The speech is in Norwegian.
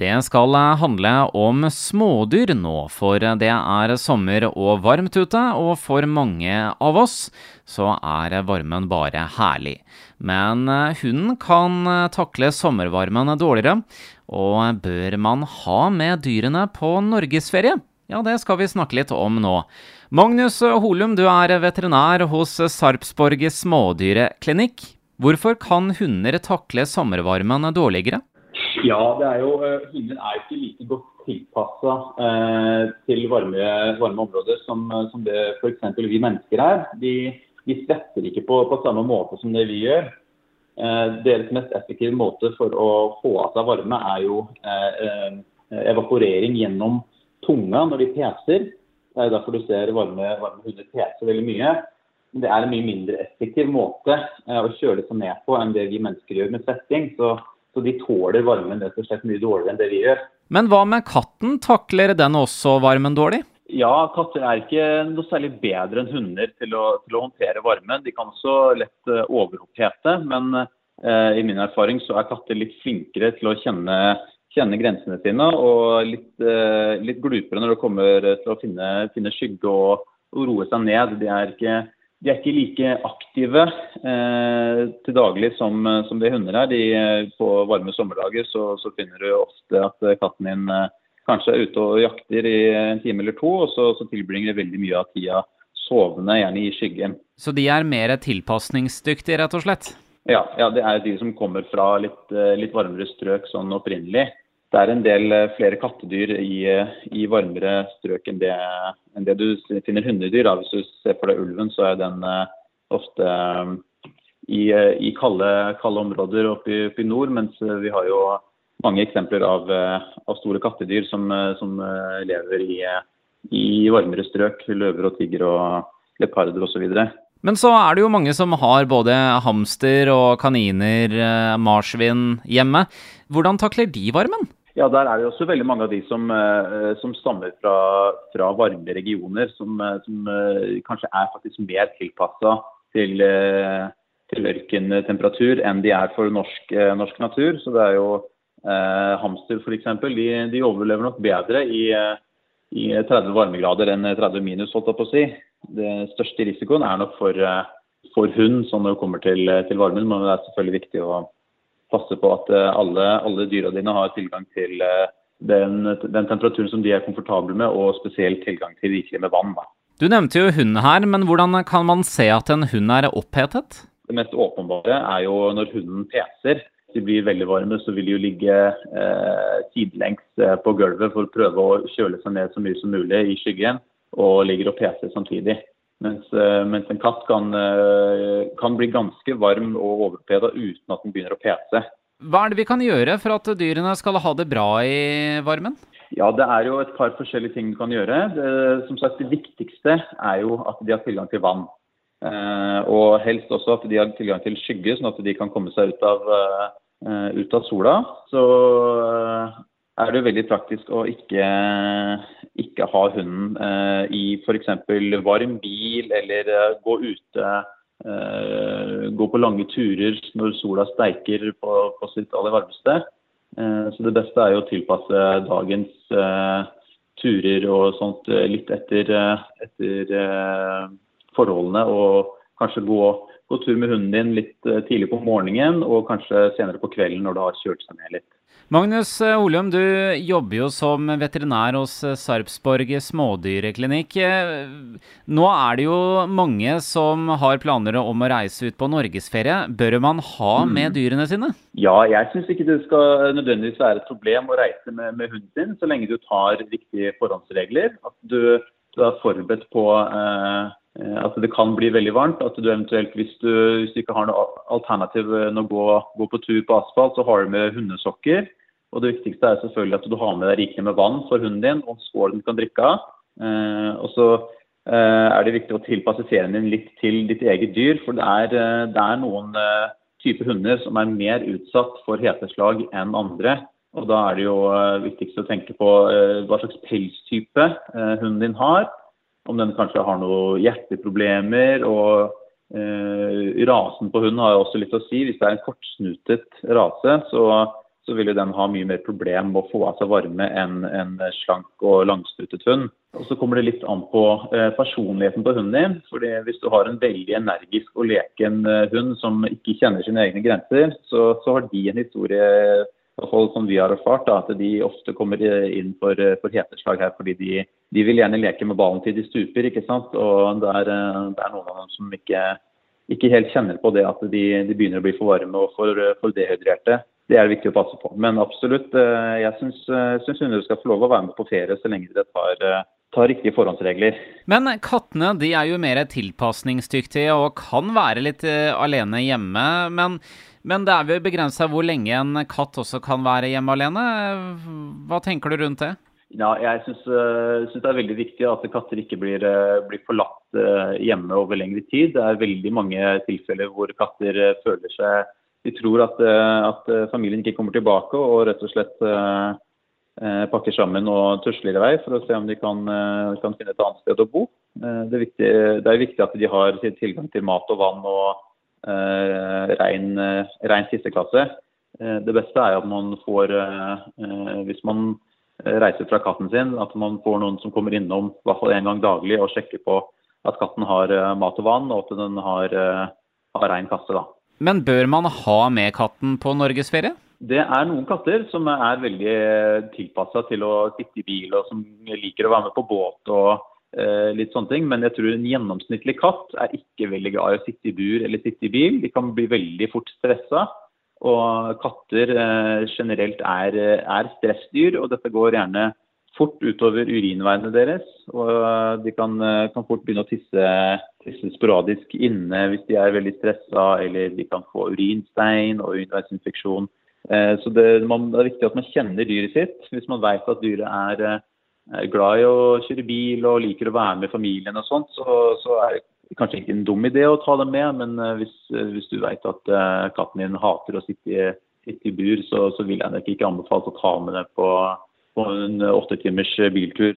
Det skal handle om smådyr nå, for det er sommer og varmt ute, og for mange av oss så er varmen bare herlig. Men hunden kan takle sommervarmen dårligere, og bør man ha med dyrene på norgesferie? Ja, det skal vi snakke litt om nå. Magnus Holum, du er veterinær hos Sarpsborg smådyreklinikk. Hvorfor kan hunder takle sommervarmen dårligere? Ja, det er jo, eh, hunder er ikke like godt tilpassa eh, til varme, varme, områder som, eh, som det f.eks. vi mennesker er. De, de svetter ikke på, på, samme måte som det vi gjør. Eh, deres mest effektive måte for å få av seg varme er jo evaporering gjennom tunga når de peser. Det er derfor du ser varme, varme hunder pese veldig mye. Det er en mye mindre effektiv måte å kjøle seg ned på enn det vi mennesker gjør med svetting. Så så de tåler varmen rett og slett mye dårligere enn det vi gjør. Men hva med katten, takler den også varmen dårlig? Ja, katter er ikke noe særlig bedre enn hunder til å, til å håndtere varmen. De kan også lett uh, overopphete, men eh, i min erfaring så er katter litt flinkere til å kjenne, kjenne grensene sine og litt, eh, litt, glupere når det kommer til å finne, finne skygge og, og, roe seg ned. De er ikke de er ikke like aktive eh, til daglig som, som det hunder er. De, eh, på varme sommerdager så, så, finner du ofte at eh, katten din eh, kanskje er ute og jakter i en time eller to, og så, så tilbringer de veldig mye av tida sovende, gjerne i skyggen. Så de er mer tilpasningsdyktige, rett og slett? Ja, ja, det er de som kommer fra litt, eh, litt varmere strøk sånn opprinnelig det er en del eh, flere kattedyr i, eh, i varmere strøk enn det, enn det, du finner hundedyr. Da. Hvis du ser for deg ulven, så er den uh, ofte i, i kalde, kalde, områder oppe i, nord, mens vi har jo mange eksempler av, av store kattedyr som, som lever i, i, varmere strøk. Løver og tigger og leoparder osv. Men så er det jo mange som har både hamster og kaniner, marsvin hjemme. Hvordan takler de varmen? Ja, Der er det også veldig mange av de som, eh, som stammer fra, fra, varme regioner, som, eh, som, eh, kanskje er faktisk mer tilpassa til, til ørkentemperatur enn de er for norsk, norsk, natur. Så det er jo eh, hamster f.eks. De, de overlever nok bedre i, i 30 varmegrader enn 30 minus, holdt jeg på å si. Den største risikoen er nok for, for hund sånn når det kommer til, til varmen, men det er selvfølgelig viktig å passe på at eh, alle, alle dyra dine har tilgang til eh, den, den, temperaturen som de er komfortable med, og spesielt tilgang til rikelig med vann. Da. Du nevnte jo hund her, men hvordan kan man se at en hund er opphetet? Det mest åpenbare er jo når hunden peser. Hvis de blir veldig varme, så vil de jo ligge eh, sidelengs eh, på gulvet for å prøve å kjøle seg ned så mye som mulig i skyggen, og ligger og peser samtidig. Mens, eh, mens, en katt kan, eh, kan, bli ganske varm og overpeda uten at den begynner å pese. Hva er det vi kan gjøre for at dyrene skal ha det bra i varmen? Ja, Det er jo et par forskjellige ting du kan gjøre. Det, som sagt, det viktigste er jo at de har tilgang til vann. Eh, og helst også at de har tilgang til skygge, sånn at de kan komme seg ut av, ut av sola. Så er det veldig praktisk å ikke, ikke ha hunden eh, i f.eks. varm bil eller eh, gå ute. Eh, gå på lange turer når sola steiker på, på sitt aller varmeste. Eh, så det beste er jo å tilpasse dagens eh, turer og sånt eh, litt etter, etter forholdene. Og kanskje gå, gå tur med hunden din litt tidlig på morgenen og kanskje senere på kvelden når det har kjølt seg ned litt. Magnus eh, Olum, du jobber jo som veterinær hos eh, Sarpsborg smådyreklinikk. Eh, nå er det jo mange som har planer om å reise ut på norgesferie. Bør man ha mm. med dyrene sine? Ja, jeg syns ikke det skal nødvendigvis være et problem å reise med, med hunden sin, så lenge du tar riktige forhåndsregler. At du, du er forberedt på eh, at det kan bli veldig varmt. At du eventuelt, hvis du, hvis du ikke har noe alternativ enn å gå, gå, på tur på asfalt, så har du med hundesokker. Og Det viktigste er selvfølgelig at du har med deg rikelig med vann for hunden din, og en skål den kan drikke av. Eh, og så eh, er det viktig å tilpasse ferien din litt til ditt eget dyr. For det er, eh, det er noen eh, typer hunder som er mer utsatt for heteslag enn andre. Og Da er det jo eh, viktigst å tenke på eh, hva slags pelstype hunden din har. Om den kanskje har noen hjerteproblemer. og Rasen på hunden har også litt å si. Hvis det er en kortsnutet rase, så så vil jo den ha mye mer problem med å få av seg varme enn en slank og langstrutet hund. Og Så kommer det litt an på eh, personligheten på hunden din. fordi Hvis du har en veldig energisk og leken eh, hund som ikke kjenner sine egne grenser, så, så har de en historie som vi har erfart, da, at de ofte kommer inn for, for heteslag her fordi de, de, vil gjerne leke med ballen til de stuper. ikke sant? Og det er, det er noen av dem som ikke, ikke, helt kjenner på det at de, de begynner å bli for varme og for, for dehydrerte. Det er det viktig å passe på. Men absolutt, eh, jeg syns hunder skal få lov å være med på ferie så lenge de tar, eh, tar riktige forhåndsregler. Men kattene de er jo mer tilpasningsdyktige og kan være litt eh, alene hjemme. Men men det er vel begrensa hvor lenge en katt også kan være hjemme alene. Hva tenker du rundt det? Ja, jeg syns, det er veldig viktig at katter ikke blir, blir forlatt hjemme over lengre tid. Det er veldig mange tilfeller hvor katter føler seg De tror at, at, familien ikke kommer tilbake og rett og slett pakker sammen og tusler i vei for å se om de kan, kan finne et annet sted å bo. Det er, viktig, det er viktig at de har tilgang til mat og vann og Eh, rein, eh, rein sisteklasse. Eh, det beste er at man får, hvis man reiser fra katten sin, at man får noen som kommer innom i hvert fall en gang daglig og sjekker på at katten har mat og vann, og at den har, har rein kasse. da. Men bør man ha med katten på norgesferie? Det er noen katter som er veldig tilpassa til å sitte i bil, og som liker å være med på båt og Eh, litt sånne ting. Men jeg tror en gjennomsnittlig katt er ikke veldig glad i å sitte i bur eller sitte i bil. De kan bli veldig fort stressa. Og katter eh, generelt er, er, stressdyr, og dette går gjerne fort utover urinveiene deres. Og de kan, kan fort begynne å tisse, tisse, sporadisk inne hvis de er veldig stressa, eller de kan få urinstein og urinveisinfeksjon. Eh, så det, man, det, er viktig at man kjenner dyret sitt. Hvis man vet at dyret er er glad i å kjøre bil og liker å være med familien og sånt, så, så er det kanskje ikke en dum idé å ta dem med. Men eh, hvis, eh, hvis du vet at katten din hater å sitte i, sitte i bur, så, så vil jeg nok ikke anbefale å ta med dem på, på en åtte timers biltur.